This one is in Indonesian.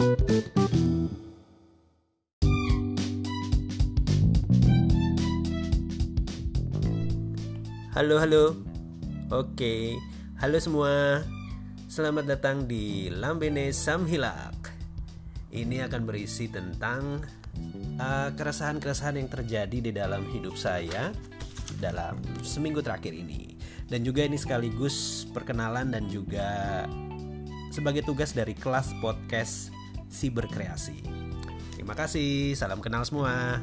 Halo, halo. Oke, halo semua. Selamat datang di Lambene Samhilak. Ini akan berisi tentang uh, keresahan-keresahan yang terjadi di dalam hidup saya dalam seminggu terakhir ini. Dan juga ini sekaligus perkenalan dan juga sebagai tugas dari kelas podcast Siberkreasi. Terima kasih, salam kenal semua.